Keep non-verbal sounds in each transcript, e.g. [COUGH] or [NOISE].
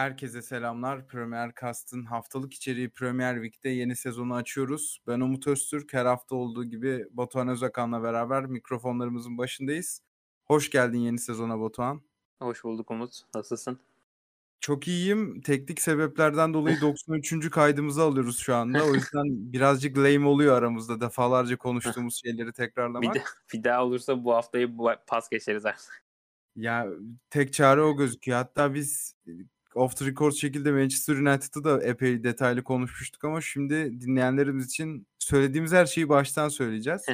Herkese selamlar. Premier Cast'ın haftalık içeriği Premier Week'te yeni sezonu açıyoruz. Ben Umut Öztürk. Her hafta olduğu gibi Batuhan Özakan'la beraber mikrofonlarımızın başındayız. Hoş geldin yeni sezona Batuhan. Hoş bulduk Umut. Nasılsın? Çok iyiyim. Teknik sebeplerden dolayı [LAUGHS] 93. kaydımızı alıyoruz şu anda. O yüzden birazcık lame oluyor aramızda defalarca konuştuğumuz [LAUGHS] şeyleri tekrarlamak. Bir, de, bir daha olursa bu haftayı pas geçeriz artık. Ya tek çare o gözüküyor. Hatta biz off the record şekilde Manchester United'ı da epey detaylı konuşmuştuk ama şimdi dinleyenlerimiz için söylediğimiz her şeyi baştan söyleyeceğiz.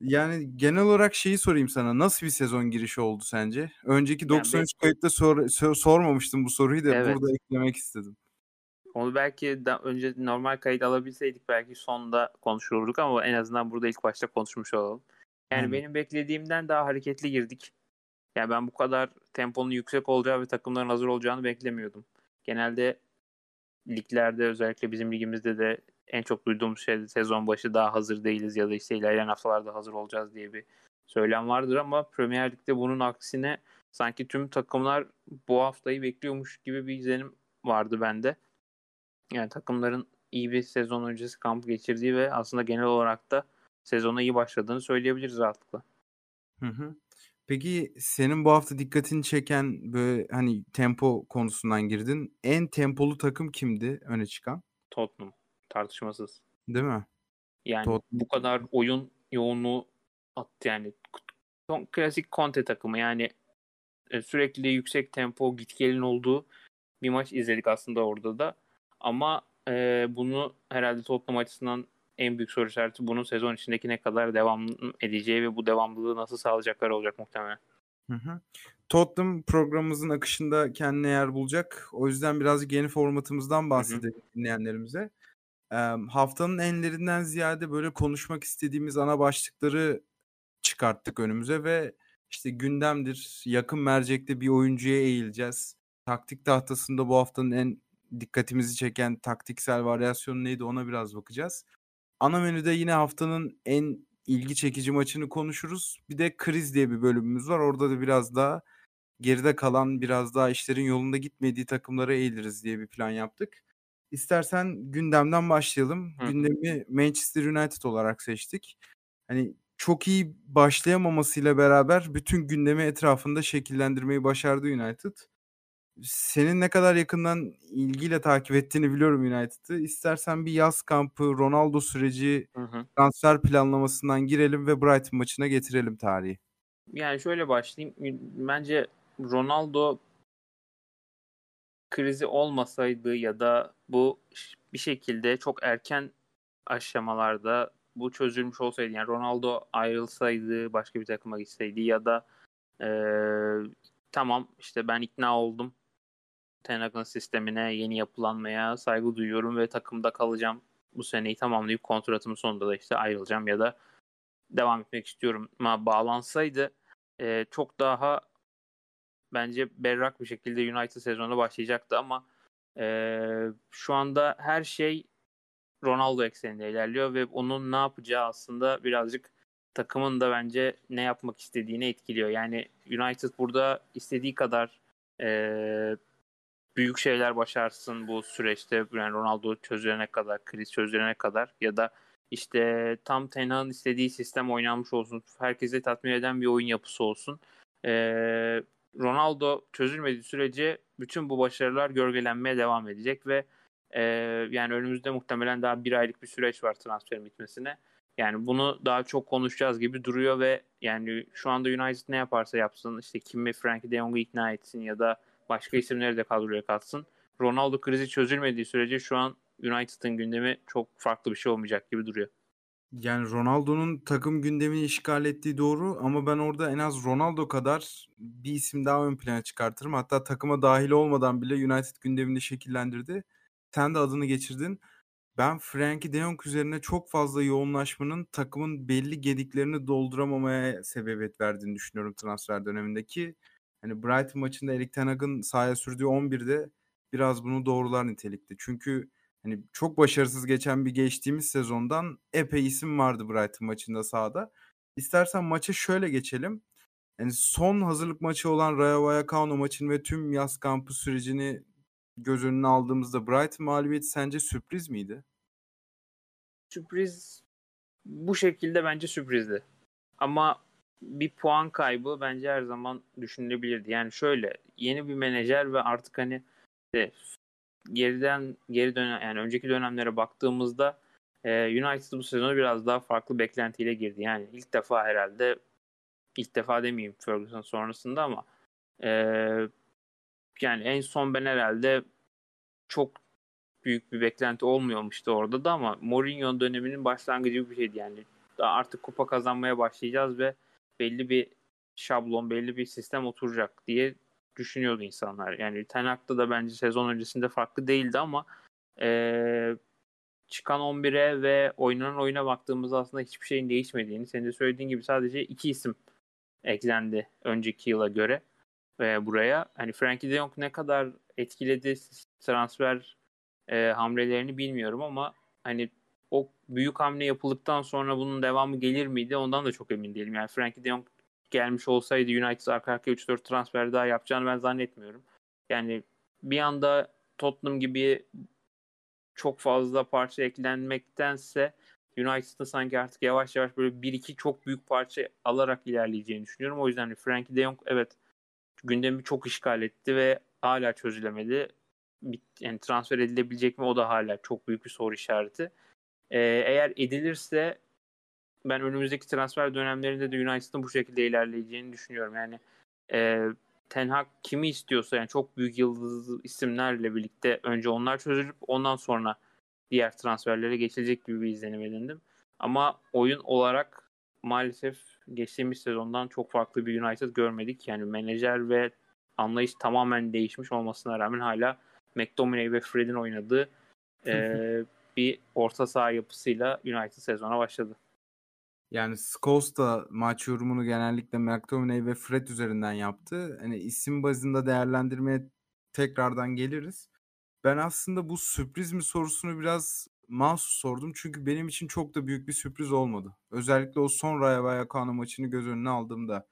yani genel olarak şeyi sorayım sana. Nasıl bir sezon girişi oldu sence? Önceki 93 yani kayıtta sor, sor, sormamıştım bu soruyu da evet. burada eklemek istedim. Onu belki da önce normal kayıt alabilseydik belki sonda konuşurduk ama en azından burada ilk başta konuşmuş olalım. Yani hmm. benim beklediğimden daha hareketli girdik. Yani ben bu kadar temponun yüksek olacağı ve takımların hazır olacağını beklemiyordum. Genelde liglerde özellikle bizim ligimizde de en çok duyduğumuz şey sezon başı daha hazır değiliz ya da işte ilerleyen haftalarda hazır olacağız diye bir söylem vardır ama Premier Lig'de bunun aksine sanki tüm takımlar bu haftayı bekliyormuş gibi bir izlenim vardı bende. Yani takımların iyi bir sezon öncesi kamp geçirdiği ve aslında genel olarak da sezona iyi başladığını söyleyebiliriz rahatlıkla. Hı hı. Peki senin bu hafta dikkatini çeken böyle hani tempo konusundan girdin. En tempolu takım kimdi öne çıkan? Tottenham. Tartışmasız. Değil mi? Yani Tottenham. bu kadar oyun yoğunluğu attı yani. Klasik Conte takımı yani e, sürekli yüksek tempo git gelin olduğu bir maç izledik aslında orada da. Ama e, bunu herhalde Tottenham açısından en büyük soru işareti bunun sezon içindeki ne kadar devam edeceği ve bu devamlılığı nasıl sağlayacaklar olacak muhtemelen. Hı hı. Tottenham programımızın akışında kendine yer bulacak. O yüzden biraz yeni formatımızdan bahsedelim hı hı. dinleyenlerimize. Ee, haftanın enlerinden ziyade böyle konuşmak istediğimiz ana başlıkları çıkarttık önümüze ve işte gündemdir. Yakın mercekte bir oyuncuya eğileceğiz. Taktik tahtasında bu haftanın en dikkatimizi çeken taktiksel varyasyonu neydi ona biraz bakacağız. Ana menüde yine haftanın en ilgi çekici maçını konuşuruz. Bir de kriz diye bir bölümümüz var. Orada da biraz daha geride kalan, biraz daha işlerin yolunda gitmediği takımlara eğiliriz diye bir plan yaptık. İstersen gündemden başlayalım. Hı. Gündemi Manchester United olarak seçtik. Hani çok iyi başlayamamasıyla beraber bütün gündemi etrafında şekillendirmeyi başardı United senin ne kadar yakından ilgiyle takip ettiğini biliyorum United'ı. İstersen bir yaz kampı, Ronaldo süreci, hı hı. transfer planlamasından girelim ve Brighton maçına getirelim tarihi. Yani şöyle başlayayım. Bence Ronaldo krizi olmasaydı ya da bu bir şekilde çok erken aşamalarda bu çözülmüş olsaydı yani Ronaldo ayrılsaydı başka bir takıma gitseydi ya da e, tamam işte ben ikna oldum Ten sistemine, yeni yapılanmaya saygı duyuyorum ve takımda kalacağım. Bu seneyi tamamlayıp kontratımın sonunda da işte ayrılacağım ya da devam etmek istiyorum. Ama bağlansaydı e, çok daha bence berrak bir şekilde United sezonu başlayacaktı ama e, şu anda her şey Ronaldo ekseninde ilerliyor ve onun ne yapacağı aslında birazcık takımın da bence ne yapmak istediğini etkiliyor. Yani United burada istediği kadar e, büyük şeyler başarsın bu süreçte yani Ronaldo çözülene kadar, kriz çözülene kadar ya da işte tam Ten istediği sistem oynanmış olsun. Herkese tatmin eden bir oyun yapısı olsun. Ee, Ronaldo çözülmediği sürece bütün bu başarılar gölgelenmeye devam edecek ve e, yani önümüzde muhtemelen daha bir aylık bir süreç var transferin bitmesine. Yani bunu daha çok konuşacağız gibi duruyor ve yani şu anda United ne yaparsa yapsın işte kimi Frankie de Jong'u ikna etsin ya da başka isimleri de kadroya katsın. Ronaldo krizi çözülmediği sürece şu an United'ın gündemi çok farklı bir şey olmayacak gibi duruyor. Yani Ronaldo'nun takım gündemini işgal ettiği doğru ama ben orada en az Ronaldo kadar bir isim daha ön plana çıkartırım. Hatta takıma dahil olmadan bile United gündemini şekillendirdi. Sen de adını geçirdin. Ben Frankie de Jong üzerine çok fazla yoğunlaşmanın takımın belli gediklerini dolduramamaya sebebiyet verdiğini düşünüyorum transfer dönemindeki. Hani Brighton maçında Erik Ten Hag'ın sahaya sürdüğü 11'de biraz bunu doğrular nitelikte. Çünkü hani çok başarısız geçen bir geçtiğimiz sezondan epey isim vardı Brighton maçında sahada. İstersen maça şöyle geçelim. Yani son hazırlık maçı olan Rayo Vallecano maçını ve tüm yaz kampı sürecini göz önüne aldığımızda Brighton mağlubiyeti sence sürpriz miydi? Sürpriz bu şekilde bence sürprizdi. Ama bir puan kaybı bence her zaman düşünülebilirdi. Yani şöyle yeni bir menajer ve artık hani işte geriden geri dönem yani önceki dönemlere baktığımızda e, United bu sezonu biraz daha farklı beklentiyle girdi. Yani ilk defa herhalde ilk defa demeyeyim Ferguson sonrasında ama e, yani en son ben herhalde çok büyük bir beklenti olmuyormuştu orada da ama Mourinho döneminin başlangıcı bir şeydi yani. Daha artık kupa kazanmaya başlayacağız ve belli bir şablon, belli bir sistem oturacak diye düşünüyordu insanlar. Yani Ten Hag'da da bence sezon öncesinde farklı değildi ama ee, çıkan 11'e ve oynanan oyuna baktığımızda aslında hiçbir şeyin değişmediğini, senin de söylediğin gibi sadece iki isim eklendi önceki yıla göre ve buraya. Hani Frankie de Jong ne kadar etkiledi transfer e, hamlelerini bilmiyorum ama hani o büyük hamle yapıldıktan sonra bunun devamı gelir miydi ondan da çok emin değilim. Yani Frankie de Jong gelmiş olsaydı United arka arkaya 3-4 transfer daha yapacağını ben zannetmiyorum. Yani bir anda Tottenham gibi çok fazla parça eklenmektense United'ın sanki artık yavaş yavaş böyle bir iki çok büyük parça alarak ilerleyeceğini düşünüyorum. O yüzden Frankie de Jong evet gündemi çok işgal etti ve hala çözülemedi. Yani transfer edilebilecek mi o da hala çok büyük bir soru işareti. Ee, eğer edilirse ben önümüzdeki transfer dönemlerinde de United'ın bu şekilde ilerleyeceğini düşünüyorum. Yani e, Ten Hag kimi istiyorsa yani çok büyük yıldız isimlerle birlikte önce onlar çözülüp ondan sonra diğer transferlere geçilecek gibi bir izlenim edindim. Ama oyun olarak maalesef geçtiğimiz sezondan çok farklı bir United görmedik. Yani menajer ve anlayış tamamen değişmiş olmasına rağmen hala McTominay ve Fred'in oynadığı e, bir orta saha yapısıyla United sezona başladı. Yani Scholes da maç yorumunu genellikle McTominay ve Fred üzerinden yaptı. Hani isim bazında değerlendirmeye tekrardan geliriz. Ben aslında bu sürpriz mi sorusunu biraz mahsus sordum. Çünkü benim için çok da büyük bir sürpriz olmadı. Özellikle o son Rayo Vallecano maçını göz önüne aldığımda.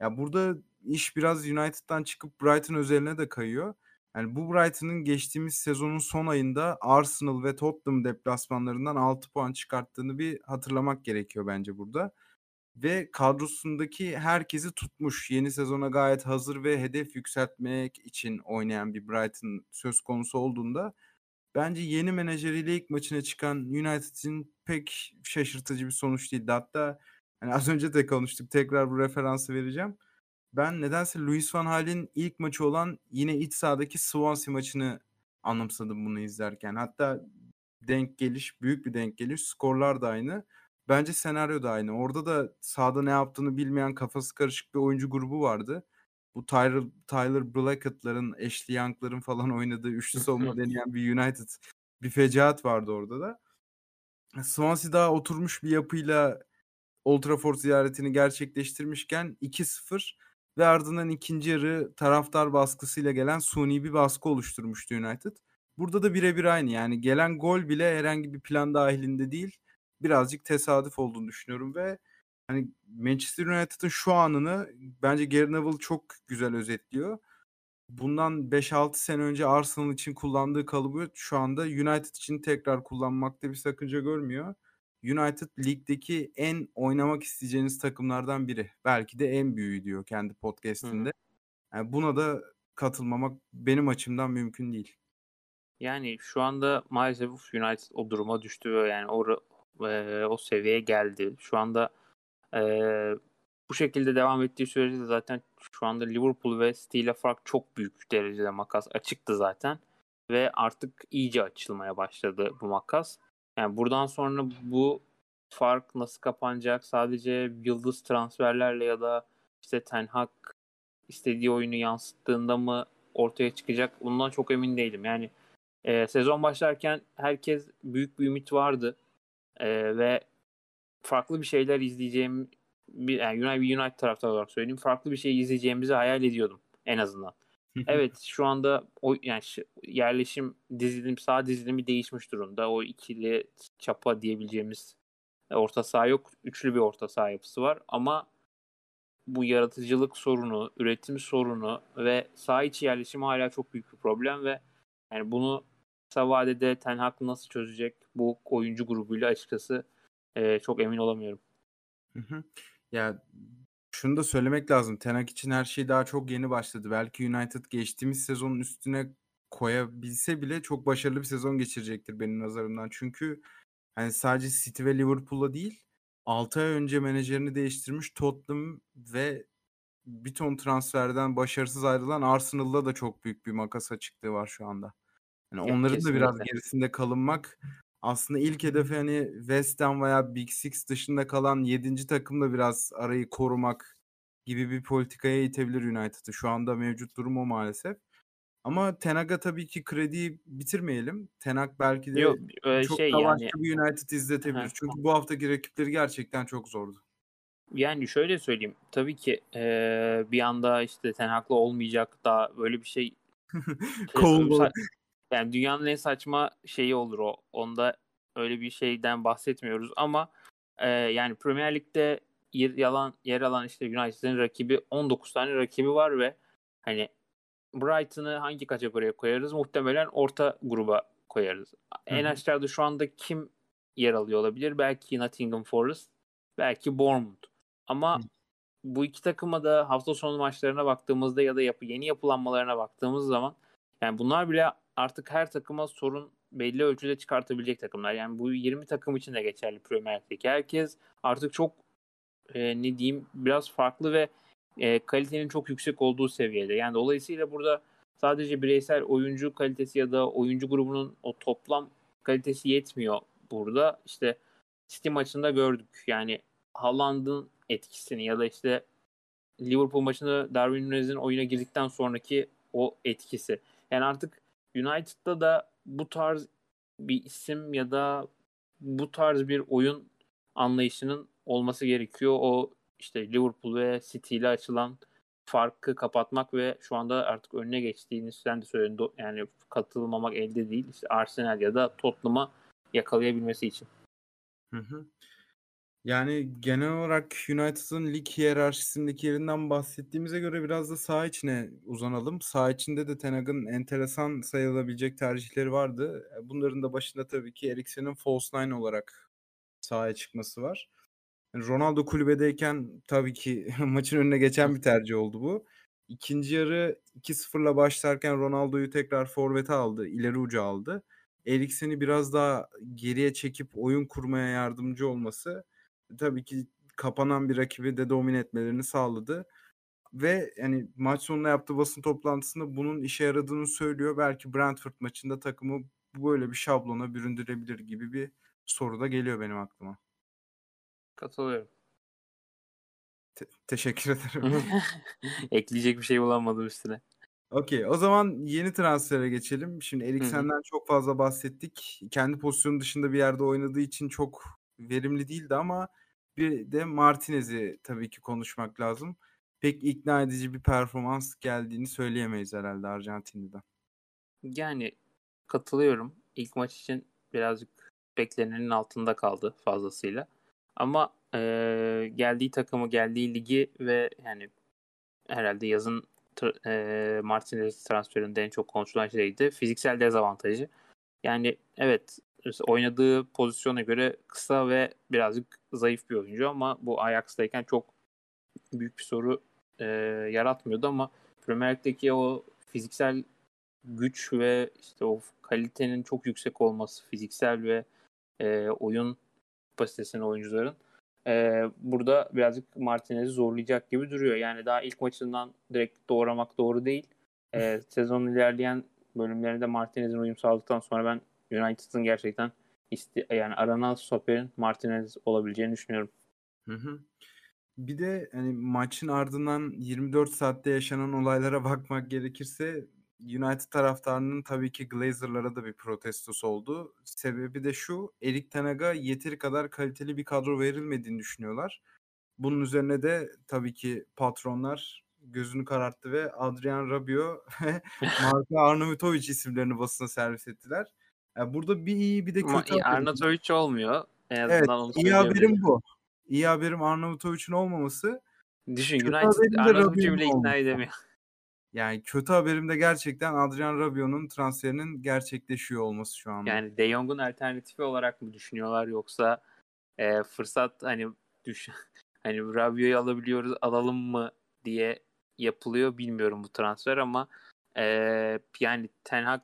Ya burada iş biraz United'dan çıkıp Brighton özeline de kayıyor. Yani bu Brighton'ın geçtiğimiz sezonun son ayında Arsenal ve Tottenham deplasmanlarından 6 puan çıkarttığını bir hatırlamak gerekiyor bence burada. Ve kadrosundaki herkesi tutmuş. Yeni sezona gayet hazır ve hedef yükseltmek için oynayan bir Brighton söz konusu olduğunda bence yeni menajeriyle ilk maçına çıkan United için pek şaşırtıcı bir sonuç değildi. Hatta hani az önce de konuştuk. Tekrar bu referansı vereceğim ben nedense Luis Van Gaal'in ilk maçı olan yine iç sahadaki Swansea maçını anımsadım bunu izlerken. Hatta denk geliş, büyük bir denk geliş. Skorlar da aynı. Bence senaryo da aynı. Orada da sahada ne yaptığını bilmeyen kafası karışık bir oyuncu grubu vardı. Bu Tyler, Tyler Blackett'ların, Ashley Young'ların falan [LAUGHS] oynadığı üçlü [LAUGHS] savunma deneyen bir United bir fecaat vardı orada da. Swansea daha oturmuş bir yapıyla Old Trafford ziyaretini gerçekleştirmişken 2-0 ve ardından ikinci yarı taraftar baskısıyla gelen suni bir baskı oluşturmuştu United. Burada da birebir aynı yani gelen gol bile herhangi bir plan dahilinde değil birazcık tesadüf olduğunu düşünüyorum ve hani Manchester United'ın şu anını bence Gary Neville çok güzel özetliyor. Bundan 5-6 sene önce Arsenal için kullandığı kalıbı şu anda United için tekrar kullanmakta bir sakınca görmüyor. United ligdeki en oynamak isteyeceğiniz takımlardan biri. Belki de en büyüğü diyor kendi podcast'inde. Yani buna da katılmamak benim açımdan mümkün değil. Yani şu anda maalesef United o duruma düştü ve yani o e, o seviyeye geldi. Şu anda e, bu şekilde devam ettiği sürece de zaten şu anda Liverpool ve City ile fark çok büyük derecede makas açıktı zaten ve artık iyice açılmaya başladı bu makas. Yani buradan sonra bu fark nasıl kapanacak? Sadece yıldız transferlerle ya da işte Ten Hag istediği oyunu yansıttığında mı ortaya çıkacak? Bundan çok emin değilim. Yani e, sezon başlarken herkes büyük bir ümit vardı e, ve farklı bir şeyler izleyeceğim bir yani United, United taraftarı olarak söyleyeyim farklı bir şey izleyeceğimizi hayal ediyordum en azından evet şu anda o yani yerleşim dizilim sağ dizilimi değişmiş durumda. O ikili çapa diyebileceğimiz e, orta saha yok. Üçlü bir orta saha yapısı var ama bu yaratıcılık sorunu, üretim sorunu ve saha içi yerleşimi hala çok büyük bir problem ve Yani bunu kısa vadede Ten Hag nasıl çözecek bu oyuncu grubuyla açıkçası e, çok emin olamıyorum. Hı hı. Ya şunu da söylemek lazım. Ten Hag için her şey daha çok yeni başladı. Belki United geçtiğimiz sezonun üstüne koyabilse bile çok başarılı bir sezon geçirecektir benim nazarımdan. Çünkü hani sadece City ve Liverpool'la değil 6 ay önce menajerini değiştirmiş Tottenham ve bir ton transferden başarısız ayrılan Arsenal'da da çok büyük bir makas açıklığı var şu anda. Yani Ya, onların da biraz gerisinde kalınmak aslında ilk hedefi hani West Ham veya Big Six dışında kalan 7. takımla biraz arayı korumak gibi bir politikaya itebilir United'ı. Şu anda mevcut durum o maalesef. Ama Ten Hag'a tabii ki krediyi bitirmeyelim. Ten Hag belki de Yok öyle çok şey yani bir United izletebilir. Aha. Çünkü bu haftaki rakipleri gerçekten çok zordu. Yani şöyle söyleyeyim. Tabii ki eee, bir anda işte Ten Hag'la olmayacak da böyle bir şey [LAUGHS] Kovulmalı. Yani dünyanın en saçma şeyi olur o. Onda öyle bir şeyden bahsetmiyoruz ama eee, yani Premier Lig'de yer, yalan, yer alan işte United'ın rakibi 19 tane rakibi var ve hani Brighton'ı hangi kategoriye koyarız? Muhtemelen orta gruba koyarız. En hı. aşağıda şu anda kim yer alıyor olabilir? Belki Nottingham Forest, belki Bournemouth. Ama Hı. bu iki takıma da hafta sonu maçlarına baktığımızda ya da yapı, yeni yapılanmalarına baktığımız zaman yani bunlar bile artık her takıma sorun belli ölçüde çıkartabilecek takımlar. Yani bu 20 takım için de geçerli Premier Lig'deki. Herkes artık çok e, ne diyeyim biraz farklı ve e, kalitenin çok yüksek olduğu seviyede. Yani dolayısıyla burada sadece bireysel oyuncu kalitesi ya da oyuncu grubunun o toplam kalitesi yetmiyor burada. İşte City maçında gördük. Yani Haaland'ın etkisini ya da işte Liverpool maçında Darwin Nunez'in oyuna girdikten sonraki o etkisi. Yani artık United'da da bu tarz bir isim ya da bu tarz bir oyun anlayışının olması gerekiyor. O işte Liverpool ve City ile açılan farkı kapatmak ve şu anda artık önüne geçtiğini sen de söyledin. Yani katılmamak elde değil. İşte Arsenal ya da Tottenham'a yakalayabilmesi için. Hı hı. Yani genel olarak United'ın lig hiyerarşisindeki yerinden bahsettiğimize göre biraz da saha içine uzanalım. Saha içinde de Ten Hag'ın enteresan sayılabilecek tercihleri vardı. Bunların da başında tabii ki Eriksen'in false nine olarak sahaya çıkması var. Ronaldo kulübedeyken tabii ki [LAUGHS] maçın önüne geçen bir tercih oldu bu. İkinci yarı 2-0'la başlarken Ronaldo'yu tekrar forvete aldı, ileri uca aldı. Eriksen'i biraz daha geriye çekip oyun kurmaya yardımcı olması tabii ki kapanan bir rakibi de domine etmelerini sağladı. Ve yani maç sonunda yaptığı basın toplantısında bunun işe yaradığını söylüyor. Belki Brentford maçında takımı böyle bir şablona büründürebilir gibi bir soru da geliyor benim aklıma. Katılıyorum. Te- teşekkür ederim. [LAUGHS] Ekleyecek bir şey bulamadım üstüne. Okey. O zaman yeni transfere geçelim. Şimdi Eriksen'den çok fazla bahsettik. Kendi pozisyonu dışında bir yerde oynadığı için çok verimli değildi ama bir de Martinez'i tabii ki konuşmak lazım. Pek ikna edici bir performans geldiğini söyleyemeyiz herhalde Arjantinli'den. Yani katılıyorum. İlk maç için birazcık beklenenin altında kaldı fazlasıyla. Ama e, geldiği takımı, geldiği ligi ve yani herhalde yazın e, Martinez transferinde en çok konuşulan şeydi. Fiziksel dezavantajı. Yani evet oynadığı pozisyona göre kısa ve birazcık zayıf bir oyuncu ama bu Ajax'tayken çok büyük bir soru e, yaratmıyordu ama Premier Lig'deki o fiziksel güç ve işte o kalitenin çok yüksek olması fiziksel ve e, oyun kapasitesinin oyuncuların e, burada birazcık Martinez'i zorlayacak gibi duruyor. Yani daha ilk maçından direkt doğramak doğru değil. E, sezonun ilerleyen bölümlerinde Martinez'in uyum sağladıktan sonra ben United'ın gerçekten iste, yani aranan stoperin Martinez olabileceğini düşünüyorum. Hı hı. Bir de hani maçın ardından 24 saatte yaşanan olaylara bakmak gerekirse United taraftarının tabii ki Glazer'lara da bir protestosu oldu. Sebebi de şu, Erik Ten Hag'a yeteri kadar kaliteli bir kadro verilmediğini düşünüyorlar. Bunun üzerine de tabii ki patronlar gözünü kararttı ve Adrian Rabiot [LAUGHS] ve Marko Arnautovic isimlerini basına servis ettiler. Yani burada bir iyi bir de Ama kötü. Arnautovic olmuyor. En Evet, onu iyi haberim bu. İyi haberim Arnavutovic'in olmaması. Düşün Kötü United Rabiot'un bile ikna edemiyor. [LAUGHS] Yani kötü haberim de gerçekten Adrian Rabiot'un transferinin gerçekleşiyor olması şu anda. Yani De Jong'un alternatifi olarak mı düşünüyorlar yoksa e, fırsat hani düş [LAUGHS] hani Rabiot'u alabiliyoruz alalım mı diye yapılıyor bilmiyorum bu transfer ama e, yani Ten Hag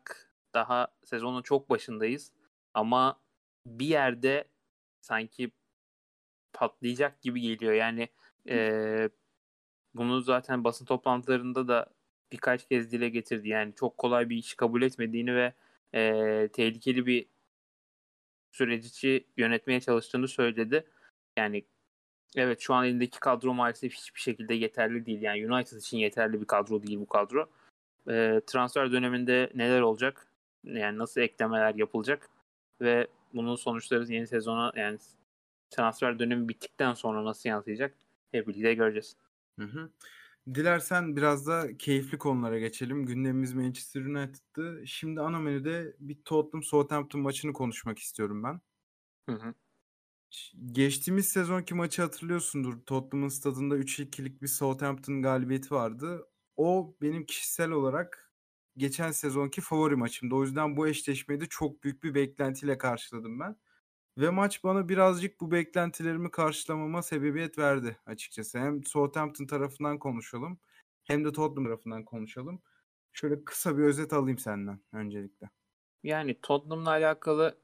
daha sezonun çok başındayız ama bir yerde sanki patlayacak gibi geliyor. Yani e, bunu zaten basın toplantılarında da birkaç kez dile getirdi. Yani çok kolay bir iş kabul etmediğini ve e, tehlikeli bir süreci yönetmeye çalıştığını söyledi. Yani evet şu an elindeki kadro maalesef hiçbir şekilde yeterli değil. Yani United için yeterli bir kadro değil bu kadro. E, transfer döneminde neler olacak? Yani nasıl eklemeler yapılacak? Ve bunun sonuçları yeni sezona yani transfer dönemi bittikten sonra nasıl yansıyacak? Hep birlikte göreceğiz. Hı hı. Dilersen biraz da keyifli konulara geçelim. Gündemimiz Manchester United'dı. Şimdi ana menüde bir Tottenham Southampton maçını konuşmak istiyorum ben. Hı hı. Geçtiğimiz sezonki maçı hatırlıyorsundur. Tottenham'ın stadında 3-2'lik bir Southampton galibiyeti vardı. O benim kişisel olarak geçen sezonki favori maçımdı. O yüzden bu eşleşmeyi de çok büyük bir beklentiyle karşıladım ben. Ve maç bana birazcık bu beklentilerimi karşılamama sebebiyet verdi açıkçası. Hem Southampton tarafından konuşalım hem de Tottenham tarafından konuşalım. Şöyle kısa bir özet alayım senden öncelikle. Yani Tottenham'la alakalı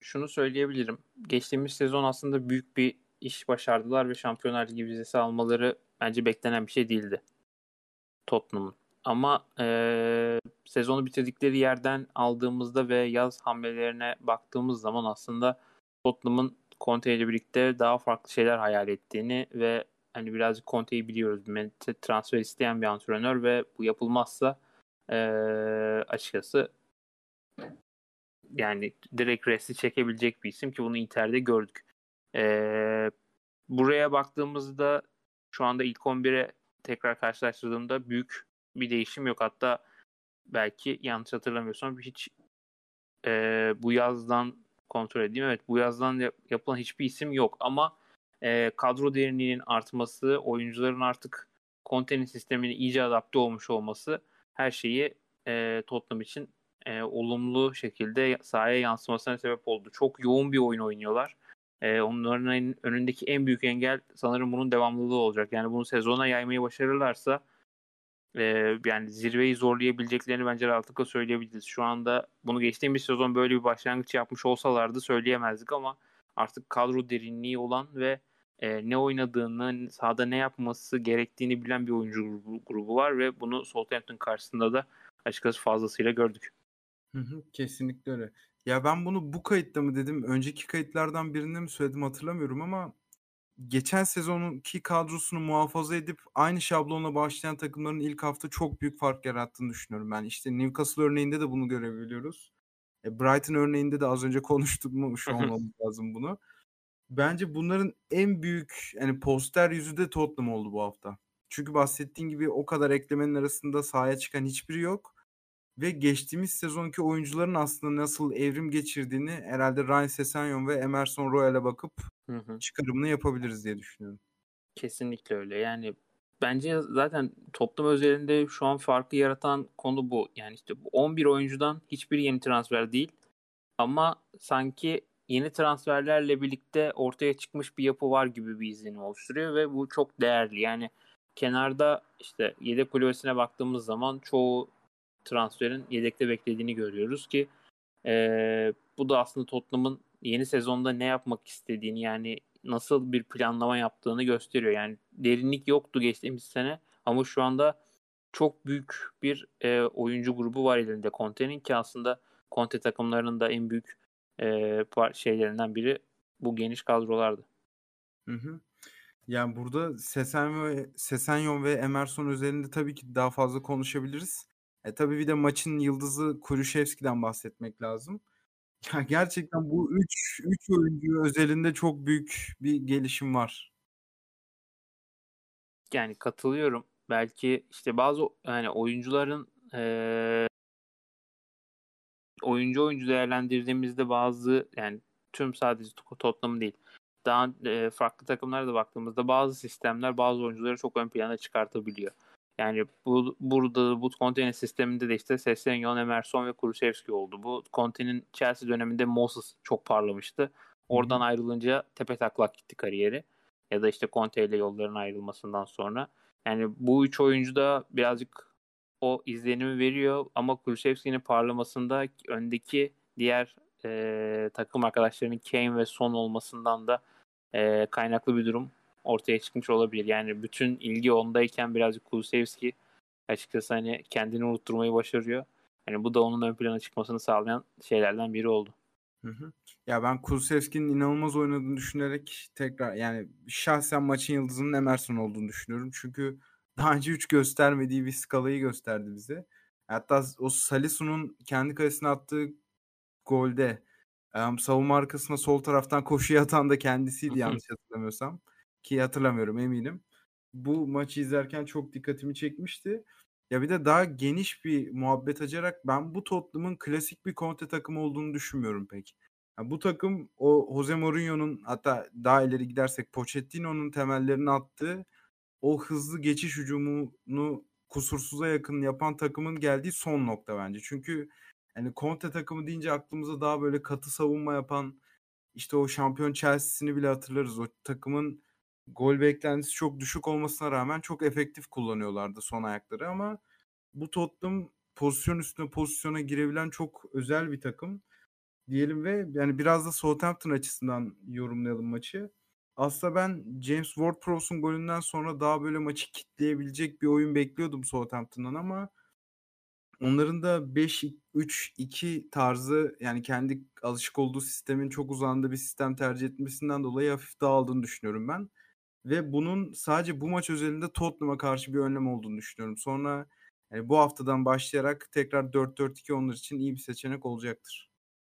şunu söyleyebilirim. Geçtiğimiz sezon aslında büyük bir iş başardılar ve Şampiyonlar Ligi vizesi almaları bence beklenen bir şey değildi. Tottenham'ın. Ama e, sezonu bitirdikleri yerden aldığımızda ve yaz hamlelerine baktığımız zaman aslında Tottenham'ın Conte ile birlikte daha farklı şeyler hayal ettiğini ve hani birazcık Conte'yi biliyoruz. Transfer isteyen bir antrenör ve bu yapılmazsa e, açıkçası yani direkt resti çekebilecek bir isim ki bunu Inter'de gördük. E, buraya baktığımızda şu anda ilk 11'e tekrar karşılaştırdığımda büyük bir değişim yok. Hatta belki yanlış hatırlamıyorsam hiç e, bu yazdan kontrol edeyim. Evet bu yazdan yapılan hiçbir isim yok ama e, kadro derinliğinin artması, oyuncuların artık kontenin sistemine iyice adapte olmuş olması her şeyi e, Tottenham için e, olumlu şekilde sahaya yansımasına sebep oldu. Çok yoğun bir oyun oynuyorlar. E, onların önündeki en büyük engel sanırım bunun devamlılığı olacak. Yani bunu sezona yaymayı başarırlarsa e, yani zirveyi zorlayabileceklerini bence rahatlıkla söyleyebiliriz. Şu anda bunu geçtiğimiz sezon böyle bir başlangıç yapmış olsalardı söyleyemezdik ama artık kadro derinliği olan ve e, ne oynadığını, sahada ne yapması gerektiğini bilen bir oyuncu grubu, grubu var ve bunu Southampton karşısında da açıkçası fazlasıyla gördük. Hı hı, kesinlikle öyle. Ya ben bunu bu kayıtta mı dedim, önceki kayıtlardan birinde mi söyledim hatırlamıyorum ama geçen sezonunki kadrosunu muhafaza edip aynı şablonla başlayan takımların ilk hafta çok büyük fark yarattığını düşünüyorum ben. İşte Newcastle örneğinde de bunu görebiliyoruz. E, Brighton örneğinde de az önce [LAUGHS] konuştuk mu şu olmamız [LAUGHS] lazım bunu. Bence bunların en büyük yani poster yüzü de Tottenham oldu bu hafta. Çünkü bahsettiğin gibi o kadar eklemenin arasında sahaya çıkan hiçbiri yok. Ve geçtiğimiz sezonki oyuncuların aslında nasıl evrim geçirdiğini herhalde Ryan Sessegnon ve Emerson Royal'e bakıp hı hı. çıkarımını yapabiliriz diye düşünüyorum. Kesinlikle öyle. Yani bence zaten toplum özelinde şu an farkı yaratan konu bu. Yani işte bu 11 oyuncudan hiçbir yeni transfer değil. Ama sanki yeni transferlerle birlikte ortaya çıkmış bir yapı var gibi bir izlenim oluşturuyor ve bu çok değerli. Yani kenarda işte yedek kulübesine baktığımız zaman çoğu transferin yedekte beklediğini görüyoruz ki e, bu da aslında Tottenham'ın yeni sezonda ne yapmak istediğini yani nasıl bir planlama yaptığını gösteriyor. Yani derinlik yoktu geçtiğimiz sene ama şu anda çok büyük bir e, oyuncu grubu var elinde Conte'nin ki aslında Conte takımlarının da en büyük e, şeylerinden biri bu geniş kadrolardı. Hı hı. Yani burada Sesen ve Sesenyon ve Emerson üzerinde tabii ki daha fazla konuşabiliriz. E tabii bir de maçın yıldızı Kulusevski'den bahsetmek lazım. Ya gerçekten bu 3 3 oyuncu özelinde çok büyük bir gelişim var. Yani katılıyorum. Belki işte bazı yani oyuncuların e, oyuncu oyuncu değerlendirdiğimizde bazı yani tüm sadece Tottenham değil daha e, farklı takımlara da baktığımızda bazı sistemler bazı oyuncuları çok ön plana çıkartabiliyor. Yani bu burada bu Conte'nin sisteminde de işte Sessegnon, Emerson ve Kulusevski oldu. Bu Conte'nin Chelsea döneminde Moses çok parlamıştı. Oradan Hı-hı. ayrılınca tepe taklak gitti kariyeri. Ya da işte Conte ile yolların ayrılmasından sonra. Yani bu üç oyuncu da birazcık o izlenimi veriyor ama Kulusevski'nin parlamasında öndeki diğer e, takım arkadaşlarının Kane ve Son olmasından da e, kaynaklı bir durum ortaya çıkmış olabilir. Yani bütün ilgi ondayken birazcık Kulusevski açıkçası hani kendini unutturmayı başarıyor. Yani bu da onun ön plana çıkmasını sağlayan şeylerden biri oldu. Hı hı. Ya ben Kulusevski'nin inanılmaz oynadığını düşünerek tekrar yani şahsen maçın yıldızının Emerson olduğunu düşünüyorum. Çünkü daha önce hiç göstermediği bir skalayı gösterdi bize. Hatta o Salisu'nun kendi kalesine attığı golde um, savunma arkasına sol taraftan koşuya atan da kendisiydi yanlış hatırlamıyorsam. Ki hatırlamıyorum eminim. Bu maçı izlerken çok dikkatimi çekmişti. Ya bir de daha geniş bir muhabbet açarak ben bu Tottenham'ın klasik bir Conte takımı olduğunu düşünmüyorum pek. Ya bu takım o Jose Mourinho'nun hatta daha ileri gidersek Pochettino'nun temellerini attığı o hızlı geçiş hücumunu kusursuza yakın yapan takımın geldiği son nokta bence. Çünkü yani Conte takımı deyince aklımıza daha böyle katı savunma yapan işte o şampiyon Chelsea'sini bile hatırlarız. O takımın gol beklentisi çok düşük olmasına rağmen çok efektif kullanıyorlardı son ayakları ama bu Tottenham pozisyon üstüne pozisyona girebilen çok özel bir takım diyelim ve yani biraz da Southampton açısından yorumlayalım maçı. Aslında ben James Ward-Prowse'un golünden sonra daha böyle maçı kitleyebilecek bir oyun bekliyordum Southampton'dan ama onların da 5-3-2 tarzı yani kendi alışık olduğu sistemin çok uzağında bir sistem tercih etmesinden dolayı hafif dağıldığını düşünüyorum ben. Ve bunun sadece bu maç özelinde Tottenham'a karşı bir önlem olduğunu düşünüyorum. Sonra yani bu haftadan başlayarak tekrar 4-4-2 onlar için iyi bir seçenek olacaktır.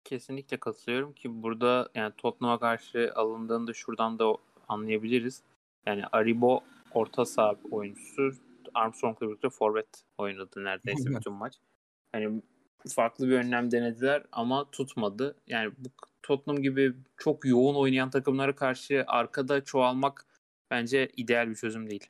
Kesinlikle katılıyorum ki burada yani Tottenham'a karşı alındığını da şuradan da anlayabiliriz. Yani Aribo orta saha oyuncusu Armstrong'la birlikte forvet oynadı neredeyse bütün maç. Yani farklı bir önlem denediler ama tutmadı. Yani bu Tottenham gibi çok yoğun oynayan takımlara karşı arkada çoğalmak bence ideal bir çözüm değil.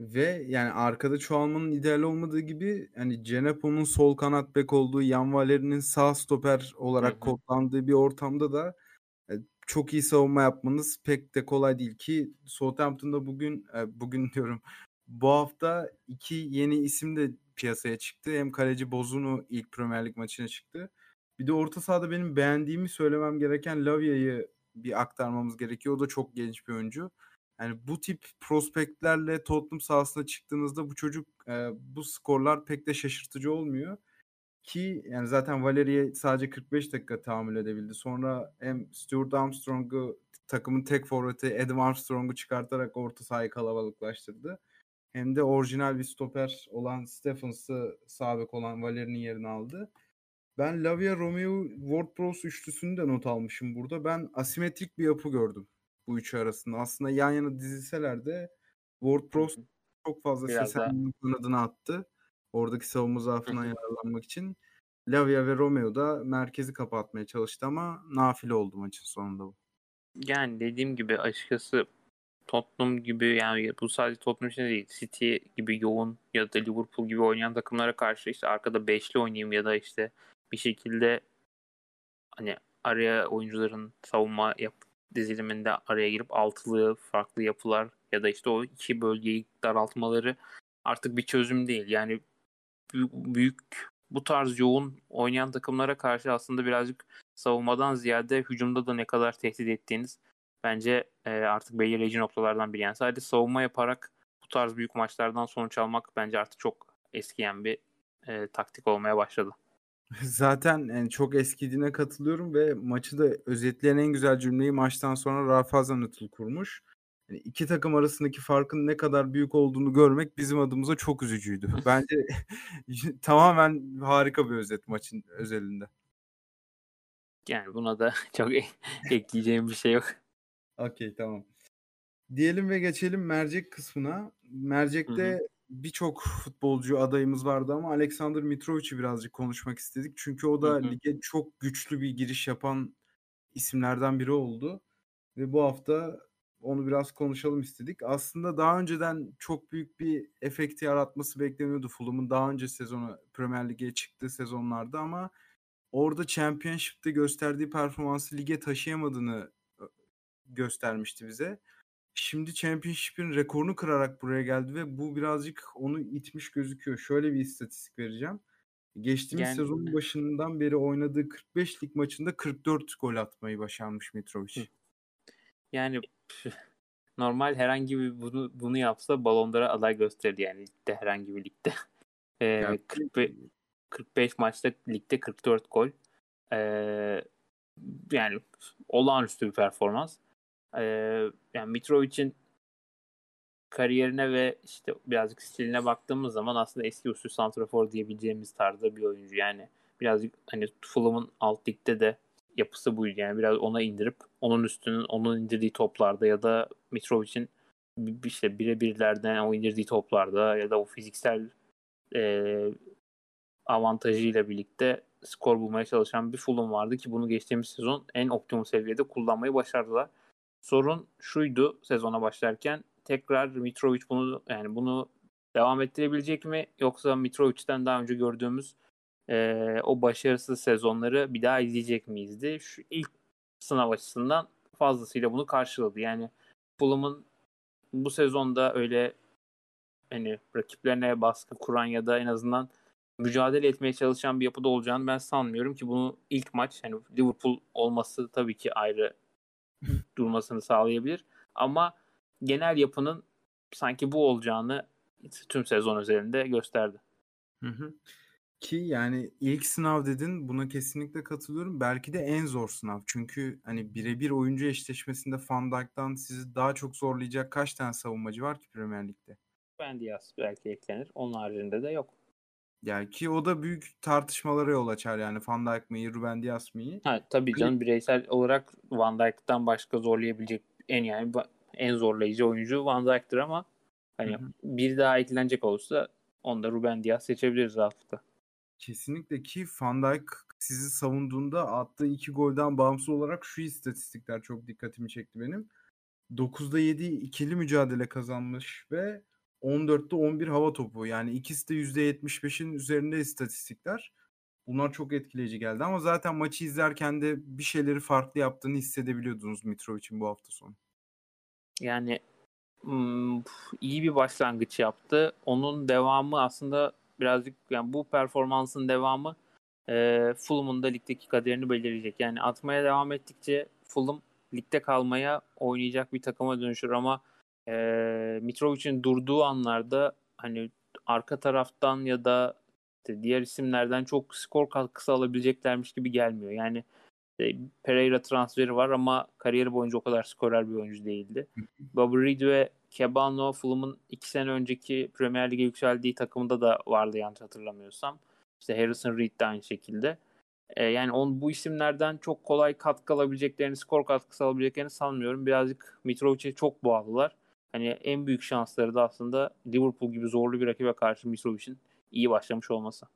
Ve yani arkada çoğalmanın ideal olmadığı gibi hani Cenepo'nun sol kanat bek olduğu, Yan Valeri'nin sağ stoper olarak kodlandığı bir ortamda da e, çok iyi savunma yapmanız pek de kolay değil ki Southampton'da bugün e, bugün [LAUGHS] diyorum bu hafta iki yeni isim de piyasaya çıktı. Hem kaleci Bozunu ilk Premier Lig maçına çıktı. Bir de orta sahada benim beğendiğimi söylemem gereken Lavia'yı bir aktarmamız gerekiyor. O da çok genç bir oyuncu. Yani bu tip prospektlerle Tottenham sahasına çıktığınızda bu çocuk e, bu skorlar pek de şaşırtıcı olmuyor. Ki yani zaten Valeri'ye sadece 45 dakika tahammül edebildi. Sonra hem Stuart Armstrong'u takımın tek forveti Adam Armstrong'u çıkartarak orta sahayı kalabalıklaştırdı. Hem de orijinal bir stoper olan Stephens'ı sabek olan Valeri'nin yerini aldı. Ben Lavia Romeo Ward-Prowse üçlüsünü de not almışım burada. Ben asimetrik bir yapı gördüm bu üçü arasında. Aslında yan yana dizilseler de WordPress çok fazla Sesen'in kanadına attı. Oradaki savunma zaafından yararlanmak için. Lavia ve Romeo da merkezi kapatmaya çalıştı ama nafile oldu maçın sonunda bu. Yani dediğim gibi açıkçası Tottenham gibi yani bu sadece Tottenham için değil City gibi yoğun ya da Liverpool gibi oynayan takımlara karşı işte arkada beşli oynayayım ya da işte bir şekilde hani araya oyuncuların savunma yap diziliminde araya girip altılı farklı yapılar ya da işte o iki bölgeyi daraltmaları artık bir çözüm değil. Yani büyük, bu tarz yoğun oynayan takımlara karşı aslında birazcık savunmadan ziyade hücumda da ne kadar tehdit ettiğiniz bence e, artık belirleyici noktalardan biri. Yani sadece savunma yaparak bu tarz büyük maçlardan sonuç almak bence artık çok eskiyen bir e, taktik olmaya başladı. Zaten yani çok eskidiğine katılıyorum ve maçı da özetleyen en güzel cümleyi maçtan sonra Rafa Hasanatıl kurmuş. Yani iki takım arasındaki farkın ne kadar büyük olduğunu görmek bizim adımıza çok üzücüydü. [LAUGHS] Bence [LAUGHS] tamamen harika bir özet maçın özelinde. Yani buna da [LAUGHS] çok e, ekleyeceğim bir şey yok. Okey tamam. Diyelim ve geçelim mercek kısmına. Mercek'te birçok futbolcu adayımız vardı ama Alexander Mitrovic'i birazcık konuşmak istedik. Çünkü o da hı hı. lige çok güçlü bir giriş yapan isimlerden biri oldu. Ve bu hafta onu biraz konuşalım istedik. Aslında daha önceden çok büyük bir efekti yaratması bekleniyordu Fulham'ın daha önce sezonu Premier Lig'e çıktığı sezonlarda ama orada Championship'te gösterdiği performansı lige taşıyamadığını göstermişti bize. Şimdi Championship'in rekorunu kırarak buraya geldi ve bu birazcık onu itmiş gözüküyor. Şöyle bir istatistik vereceğim. Geçtiğimiz yani, sezonun başından beri oynadığı 45 lig maçında 44 gol atmayı başarmış Mitrovic. Yani normal herhangi bir bunu bunu yapsa balonlara aday gösterdi yani ligde herhangi bir ligde. Ee, yani, 45, 45 maçta ligde 44 gol. Ee, yani olağanüstü bir performans. Ee, yani Mitrovic'in kariyerine ve işte birazcık stiline baktığımız zaman aslında eski usul santrafor diyebileceğimiz tarzda bir oyuncu. Yani birazcık hani Fulham'ın alt ligde de yapısı buydu. Yani biraz ona indirip onun üstünün onun indirdiği toplarda ya da Mitrovic'in işte birebirlerden o indirdiği toplarda ya da o fiziksel e, avantajıyla birlikte skor bulmaya çalışan bir Fulham vardı ki bunu geçtiğimiz sezon en optimum seviyede kullanmayı başardılar. Sorun şuydu sezona başlarken tekrar Mitrovic bunu yani bunu devam ettirebilecek mi yoksa Mitrovic'ten daha önce gördüğümüz e, o başarısız sezonları bir daha izleyecek miyizdi? Şu ilk sınav açısından fazlasıyla bunu karşıladı. Yani Fulham'ın bu sezonda öyle hani rakiplerine baskı kuran ya da en azından mücadele etmeye çalışan bir yapıda olacağını ben sanmıyorum ki bunu ilk maç hani Liverpool olması tabii ki ayrı [LAUGHS] durmasını sağlayabilir. Ama genel yapının sanki bu olacağını tüm sezon özelinde gösterdi. Hı hı. Ki yani ilk sınav dedin buna kesinlikle katılıyorum. Belki de en zor sınav. Çünkü hani birebir oyuncu eşleşmesinde Van Dijk'tan sizi daha çok zorlayacak kaç tane savunmacı var ki Premier Lig'de? Ben Diaz belki eklenir. Onun haricinde de yok. Yani ki o da büyük tartışmalara yol açar yani Van Dijk mi Ruben Dias mı? Ha, tabii canım bireysel olarak Van Dijk'tan başka zorlayabilecek en yani en zorlayıcı oyuncu Van Dijk'tir ama hani hı hı. bir daha eklenecek olursa onda Ruben Dias seçebiliriz rahatlıkla. Kesinlikle ki Van Dijk sizi savunduğunda attığı iki golden bağımsız olarak şu istatistikler çok dikkatimi çekti benim. 9'da 7 ikili mücadele kazanmış ve 14'te 11 hava topu. Yani ikisi de %75'in üzerinde istatistikler. Bunlar çok etkileyici geldi ama zaten maçı izlerken de bir şeyleri farklı yaptığını hissedebiliyordunuz Mitrovic'in bu hafta sonu. Yani iyi bir başlangıç yaptı. Onun devamı aslında birazcık yani bu performansın devamı e, Fulham'ın da ligdeki kaderini belirleyecek. Yani atmaya devam ettikçe Fulham ligde kalmaya oynayacak bir takıma dönüşür ama e, Mitrovic'in durduğu anlarda hani arka taraftan ya da işte diğer isimlerden çok skor katkısı alabileceklermiş gibi gelmiyor. Yani işte Pereira transferi var ama kariyeri boyunca o kadar skorer bir oyuncu değildi. Bobby Reed ve Kebano Fulham'ın iki sene önceki Premier Lig'e yükseldiği takımda da vardı yanlış hatırlamıyorsam. İşte Harrison Reed de aynı şekilde. E, yani on, bu isimlerden çok kolay katkı alabileceklerini, skor katkısı alabileceklerini sanmıyorum. Birazcık Mitrovic'e çok bağlılar. Hani en büyük şansları da aslında Liverpool gibi zorlu bir rakibe karşı Mitrovic'in iyi başlamış olması.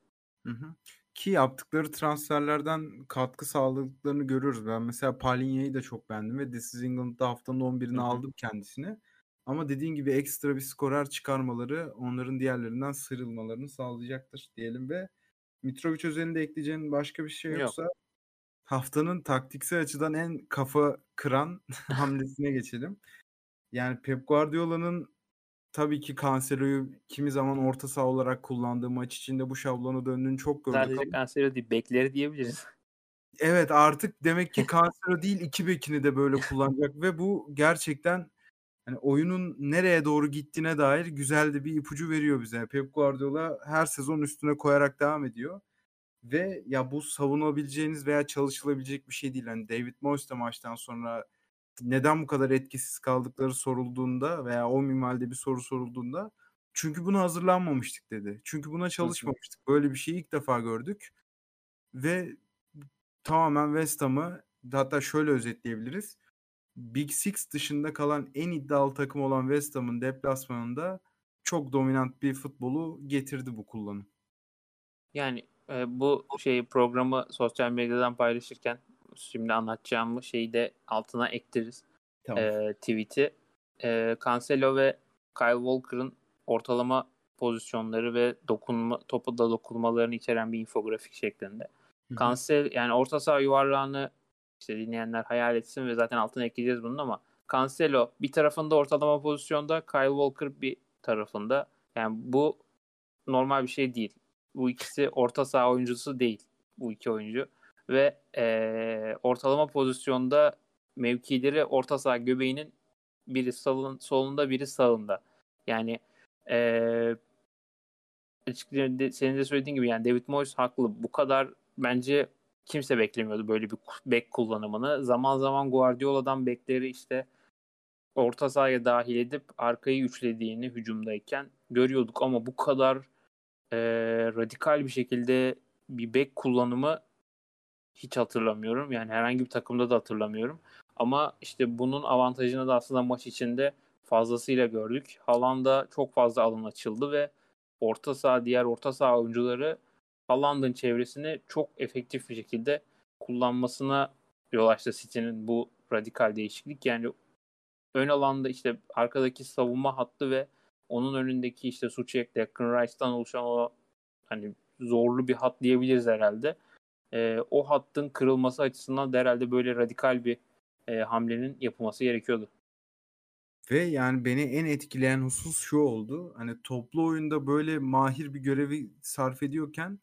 Hı hı. Ki yaptıkları transferlerden katkı sağladıklarını görüyoruz. Ben mesela Palinya'yı da çok beğendim ve This is England'da haftanın 11'ini aldım kendisine. Ama dediğin gibi ekstra bir skorer çıkarmaları onların diğerlerinden sıyrılmalarını sağlayacaktır diyelim ve Mitrovic özelinde ekleyeceğin başka bir şey yoksa Yok. haftanın taktiksel açıdan en kafa kıran [LAUGHS] hamlesine geçelim. Yani Pep Guardiola'nın tabii ki Cancelo'yu kimi zaman orta saha olarak kullandığı maç içinde bu şablona döndüğünü çok gördük Sadece ama... Cancelo değil, bekleri diyebiliriz. [LAUGHS] Evet artık demek ki [LAUGHS] Cancelo değil iki bekini de böyle kullanacak ve bu gerçekten hani oyunun nereye doğru gittiğine dair güzel de bir ipucu veriyor bize. Pep Guardiola her sezon üstüne koyarak devam ediyor. Ve ya bu savunabileceğiniz veya çalışılabilecek bir şey değil. Hani David Moyes de maçtan sonra neden bu kadar etkisiz kaldıkları sorulduğunda veya o minvalde bir soru sorulduğunda çünkü buna hazırlanmamıştık dedi. Çünkü buna çalışmamıştık. Böyle bir şeyi ilk defa gördük. Ve tamamen West Ham'ı hatta şöyle özetleyebiliriz. Big Six dışında kalan en iddialı takım olan West Ham'ın deplasmanında çok dominant bir futbolu getirdi bu kullanım. Yani e, bu şey programı sosyal medyadan paylaşırken şimdi anlatacağım şeyi de altına ektiririz. tamam. e, tweet'i. E, Cancelo ve Kyle Walker'ın ortalama pozisyonları ve dokunma, topu da dokunmalarını içeren bir infografik şeklinde. Cancel yani orta saha yuvarlağını işte dinleyenler hayal etsin ve zaten altına ekleyeceğiz bunun ama Cancelo bir tarafında ortalama pozisyonda, Kyle Walker bir tarafında. Yani bu normal bir şey değil. Bu ikisi orta saha oyuncusu değil. Bu iki oyuncu. Ve e, ortalama pozisyonda mevkileri orta saha göbeğinin biri solun, solunda biri sağında. Yani e, senin de söylediğin gibi yani David Moyes haklı. Bu kadar bence kimse beklemiyordu böyle bir bek kullanımını. Zaman zaman Guardiola'dan bekleri işte orta sahaya dahil edip arkayı üçlediğini hücumdayken görüyorduk ama bu kadar e, radikal bir şekilde bir bek kullanımı hiç hatırlamıyorum. Yani herhangi bir takımda da hatırlamıyorum. Ama işte bunun avantajını da aslında maç içinde fazlasıyla gördük. Haaland'a çok fazla alın açıldı ve orta saha diğer orta saha oyuncuları Haaland'ın çevresini çok efektif bir şekilde kullanmasına yol açtı City'nin bu radikal değişiklik. Yani ön alanda işte arkadaki savunma hattı ve onun önündeki işte Suçek, Declan Rice'dan oluşan o hani zorlu bir hat diyebiliriz herhalde. E, o hattın kırılması açısından da herhalde böyle radikal bir e, hamlenin yapılması gerekiyordu. Ve yani beni en etkileyen husus şu oldu. Hani toplu oyunda böyle mahir bir görevi sarf ediyorken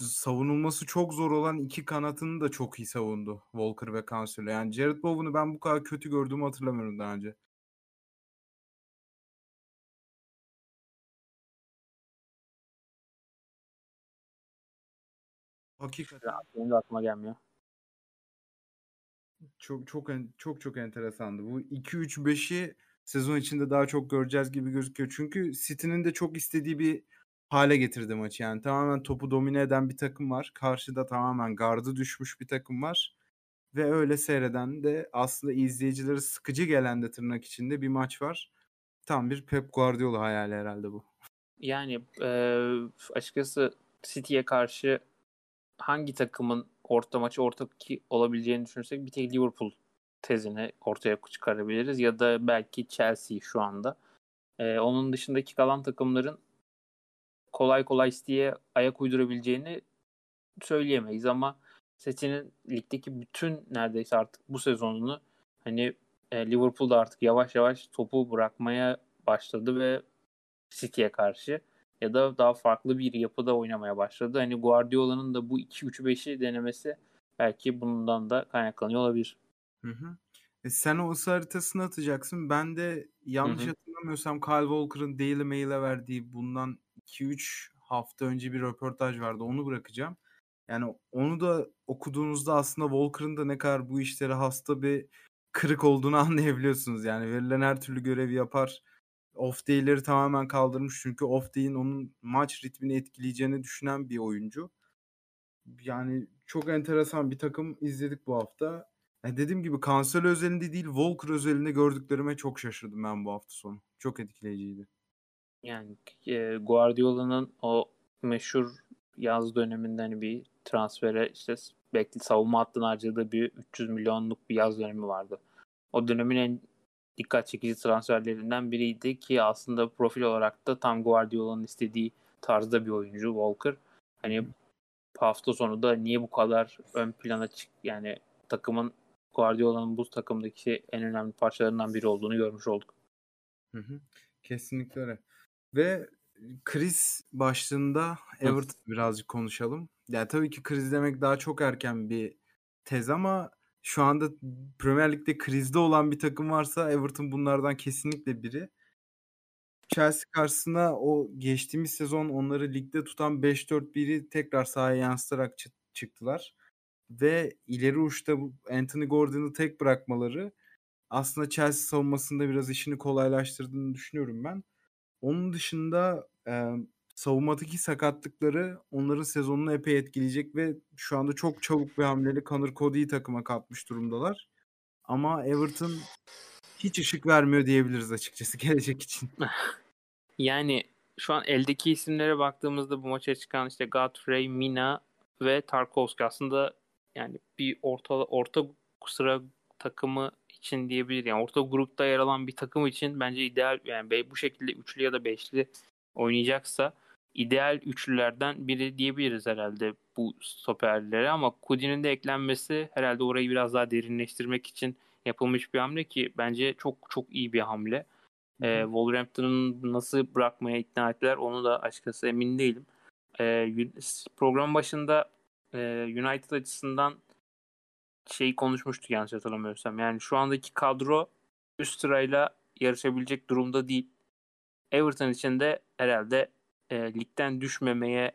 savunulması çok zor olan iki kanatını da çok iyi savundu Walker ve Cancelo. Yani Jared Bowen'ı ben bu kadar kötü gördüğümü hatırlamıyorum daha önce. Hakikaten. Benim de aklıma gelmiyor. Çok çok çok çok enteresandı. Bu 2-3-5'i sezon içinde daha çok göreceğiz gibi gözüküyor. Çünkü City'nin de çok istediği bir hale getirdi maçı. Yani tamamen topu domine eden bir takım var. Karşıda tamamen gardı düşmüş bir takım var. Ve öyle seyreden de aslında izleyicileri sıkıcı gelen de tırnak içinde bir maç var. Tam bir Pep Guardiola hayali herhalde bu. Yani e, açıkçası City'ye karşı hangi takımın orta maçı orta olabileceğini düşünürsek bir tek Liverpool tezini ortaya çıkarabiliriz ya da belki Chelsea şu anda. Ee, onun dışındaki kalan takımların kolay kolay City'ye ayak uydurabileceğini söyleyemeyiz ama City'nin ligdeki bütün neredeyse artık bu sezonunu hani e, Liverpool'da artık yavaş yavaş topu bırakmaya başladı ve City'ye karşı ya da daha farklı bir yapıda oynamaya başladı. Hani Guardiola'nın da bu 2-3-5'i denemesi belki bundan da kaynaklanıyor olabilir. Hı hı. E, sen o ısı haritasını atacaksın. Ben de yanlış hı hı. hatırlamıyorsam Kyle Walker'ın Daily Mail'e verdiği bundan 2-3 hafta önce bir röportaj vardı. Onu bırakacağım. Yani onu da okuduğunuzda aslında Walker'ın da ne kadar bu işlere hasta bir kırık olduğunu [LAUGHS] anlayabiliyorsunuz. Yani verilen her türlü görevi yapar off day'leri tamamen kaldırmış. Çünkü off day'in onun maç ritmini etkileyeceğini düşünen bir oyuncu. Yani çok enteresan bir takım izledik bu hafta. Yani dediğim gibi Cancelo özelinde değil Walker özelinde gördüklerime çok şaşırdım ben bu hafta sonu. Çok etkileyiciydi. Yani e, Guardiola'nın o meşhur yaz döneminde hani bir transfere işte bekli savunma hattına harcadığı bir 300 milyonluk bir yaz dönemi vardı. O dönemin en dikkat çekici transferlerinden biriydi ki aslında profil olarak da tam Guardiola'nın istediği tarzda bir oyuncu Walker. Hani hafta sonu da niye bu kadar ön plana çık yani takımın Guardiola'nın bu takımdaki en önemli parçalarından biri olduğunu görmüş olduk. Hı hı. Kesinlikle öyle. Ve kriz başlığında Everton birazcık konuşalım. Yani tabii ki kriz demek daha çok erken bir tez ama şu anda Premier Lig'de krizde olan bir takım varsa Everton bunlardan kesinlikle biri. Chelsea karşısında o geçtiğimiz sezon onları ligde tutan 5-4-1'i tekrar sahaya yansıtarak çıktılar. Ve ileri uçta Anthony Gordon'ı tek bırakmaları aslında Chelsea savunmasında biraz işini kolaylaştırdığını düşünüyorum ben. Onun dışında savunmadaki sakatlıkları onların sezonunu epey etkileyecek ve şu anda çok çabuk bir hamleli Conor Cody'yi takıma katmış durumdalar. Ama Everton hiç ışık vermiyor diyebiliriz açıkçası [LAUGHS] gelecek için. [LAUGHS] yani şu an eldeki isimlere baktığımızda bu maça çıkan işte Godfrey, Mina ve Tarkovski aslında yani bir orta orta sıra takımı için diyebilir. Yani orta grupta yer alan bir takım için bence ideal yani bu şekilde üçlü ya da beşli oynayacaksa ideal üçlülerden biri diyebiliriz herhalde bu stoperlere ama Kudi'nin de eklenmesi herhalde orayı biraz daha derinleştirmek için yapılmış bir hamle ki bence çok çok iyi bir hamle. Ee, Wolverhampton'ın nasıl bırakmaya ikna ettiler onu da açıkçası emin değilim. Ee, program başında e, United açısından şeyi konuşmuştuk yanlış hatırlamıyorsam. Yani şu andaki kadro üst sırayla yarışabilecek durumda değil. Everton için de herhalde e, ligden düşmemeye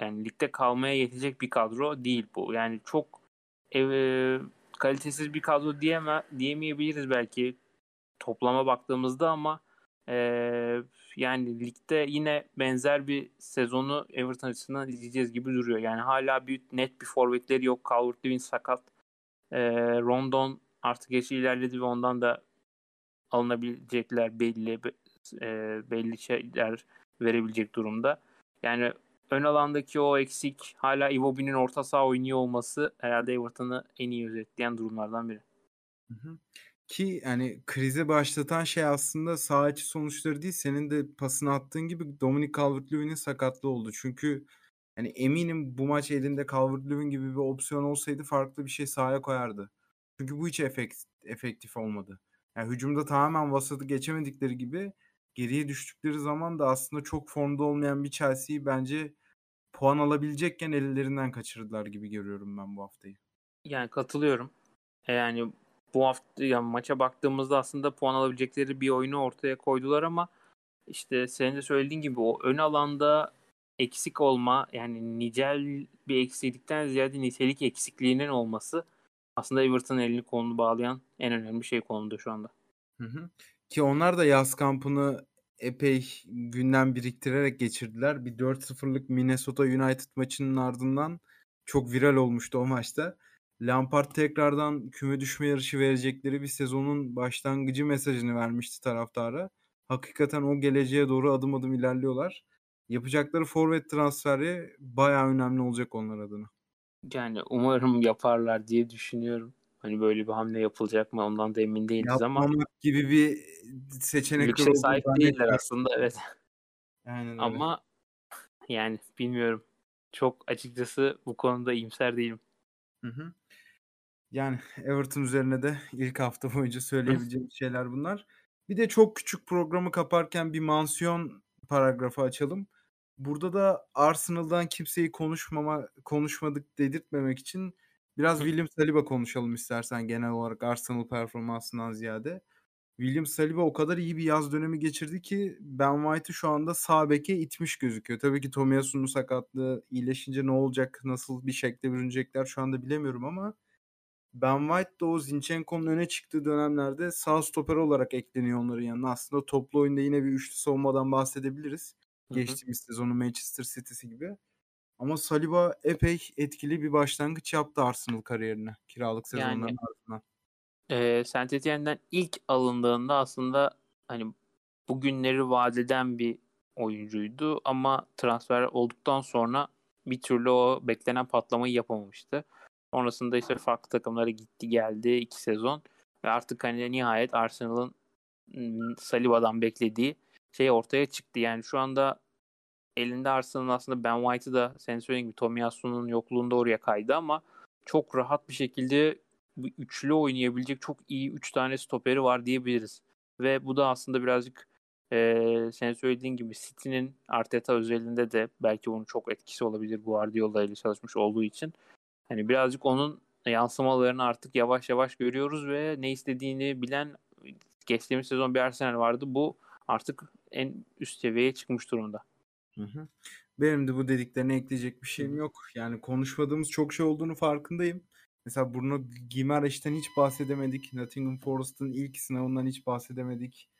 yani ligde kalmaya yetecek bir kadro değil bu. Yani çok e, kalitesiz bir kadro diyeme, diyemeyebiliriz belki toplama baktığımızda ama e, yani ligde yine benzer bir sezonu Everton açısından izleyeceğiz gibi duruyor. Yani hala bir net bir forvetleri yok. Calvert-Lewin sakat. E, Rondon artık yaşı ilerledi ve ondan da alınabilecekler belli e, belli şeyler verebilecek durumda. Yani ön alandaki o eksik hala Iwobi'nin orta saha oynuyor olması herhalde Everton'ı en iyi özetleyen durumlardan biri. Hı hı. Ki yani krize başlatan şey aslında saha içi sonuçları değil. Senin de pasını attığın gibi Dominic Calvert-Lewin'in sakatlığı oldu. Çünkü yani eminim bu maç elinde Calvert-Lewin gibi bir opsiyon olsaydı farklı bir şey sahaya koyardı. Çünkü bu hiç efekt, efektif olmadı. Yani hücumda tamamen vasatı geçemedikleri gibi geriye düştükleri zaman da aslında çok formda olmayan bir Chelsea'yi bence puan alabilecekken ellerinden kaçırdılar gibi görüyorum ben bu haftayı. Yani katılıyorum. E, yani bu hafta yani maça baktığımızda aslında puan alabilecekleri bir oyunu ortaya koydular ama işte senin de söylediğin gibi o ön alanda eksik olma yani nicel bir eksiklikten ziyade nitelik eksikliğinin olması aslında Everton'ın elini kolunu bağlayan en önemli şey konumda şu anda. Hı hı. Ki onlar da yaz kampını epey günden biriktirerek geçirdiler. Bir 4-0'lık Minnesota United maçının ardından çok viral olmuştu o maçta. Lampard tekrardan küme düşme yarışı verecekleri bir sezonun başlangıcı mesajını vermişti taraftara. Hakikaten o geleceğe doğru adım adım ilerliyorlar. Yapacakları forvet transferi bayağı önemli olacak onlar adına. Yani umarım yaparlar diye düşünüyorum. Hani böyle bir hamle yapılacak mı ondan da emin değiliz Yapmamak ama. gibi bir seçenek Lükse sahip değiller aslında evet. Aynen öyle. Ama yani bilmiyorum. Çok açıkçası bu konuda iyimser değilim. Hı hı. Yani Everton üzerine de ilk hafta boyunca söyleyebileceğim [LAUGHS] şeyler bunlar. Bir de çok küçük programı kaparken bir mansiyon paragrafı açalım. Burada da Arsenal'dan kimseyi konuşmama konuşmadık dedirtmemek için biraz William Saliba konuşalım istersen genel olarak Arsenal performansından ziyade. William Saliba o kadar iyi bir yaz dönemi geçirdi ki Ben White'ı şu anda sağ beke itmiş gözüküyor. Tabii ki Tomiyasu'nun sakatlığı iyileşince ne olacak, nasıl bir şekilde bürünecekler şu anda bilemiyorum ama Ben White de o Zinchenko'nun öne çıktığı dönemlerde sağ stoper olarak ekleniyor onların yanına. Aslında toplu oyunda yine bir üçlü savunmadan bahsedebiliriz. Hı hı. Geçtiğimiz sezonu Manchester City'si gibi. Ama Saliba epey etkili bir başlangıç yaptı Arsenal kariyerine kiralık sezonların yani, ardından. E, Saint Etienne'den ilk alındığında aslında hani bugünleri vadeden bir oyuncuydu ama transfer olduktan sonra bir türlü o beklenen patlamayı yapamamıştı. Sonrasında işte farklı takımlara gitti geldi iki sezon ve artık hani nihayet Arsenal'ın Saliba'dan beklediği şey ortaya çıktı. Yani şu anda elinde Arsenal'ın aslında Ben White'ı da sen söylediğin gibi Tomiyasu'nun yokluğunda oraya kaydı ama çok rahat bir şekilde üçlü oynayabilecek çok iyi üç tane stoperi var diyebiliriz. Ve bu da aslında birazcık e, sen söylediğin gibi City'nin Arteta özelinde de belki onun çok etkisi olabilir Guardiola ile çalışmış olduğu için. Hani birazcık onun yansımalarını artık yavaş yavaş görüyoruz ve ne istediğini bilen geçtiğimiz sezon bir Arsenal vardı. Bu artık en üst seviyeye çıkmış durumda. Hı hı. Benim de bu dediklerine ekleyecek bir şeyim yok. Yani konuşmadığımız çok şey olduğunu farkındayım. Mesela Bruno Gimareş'ten hiç bahsedemedik. Nottingham Forest'ın ilk sınavından hiç bahsedemedik.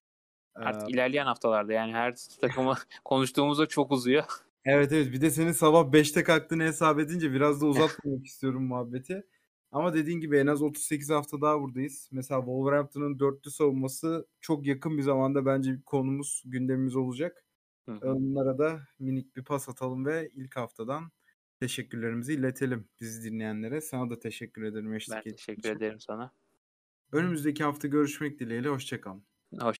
Artık ee, ilerleyen haftalarda yani her [LAUGHS] takımı [LAUGHS] konuştuğumuzda çok uzuyor. [LAUGHS] Evet evet bir de senin sabah 5'te kalktığını hesap edince biraz da uzatmamak istiyorum muhabbeti. Ama dediğin gibi en az 38 hafta daha buradayız. Mesela Wolverhampton'ın dörtlü savunması çok yakın bir zamanda bence bir konumuz, gündemimiz olacak. Hı hı. Onlara da minik bir pas atalım ve ilk haftadan teşekkürlerimizi iletelim bizi dinleyenlere. Sana da teşekkür ederim Ben teşekkür için. ederim sana. Önümüzdeki hafta görüşmek dileğiyle. Hoşçakalın. Hoş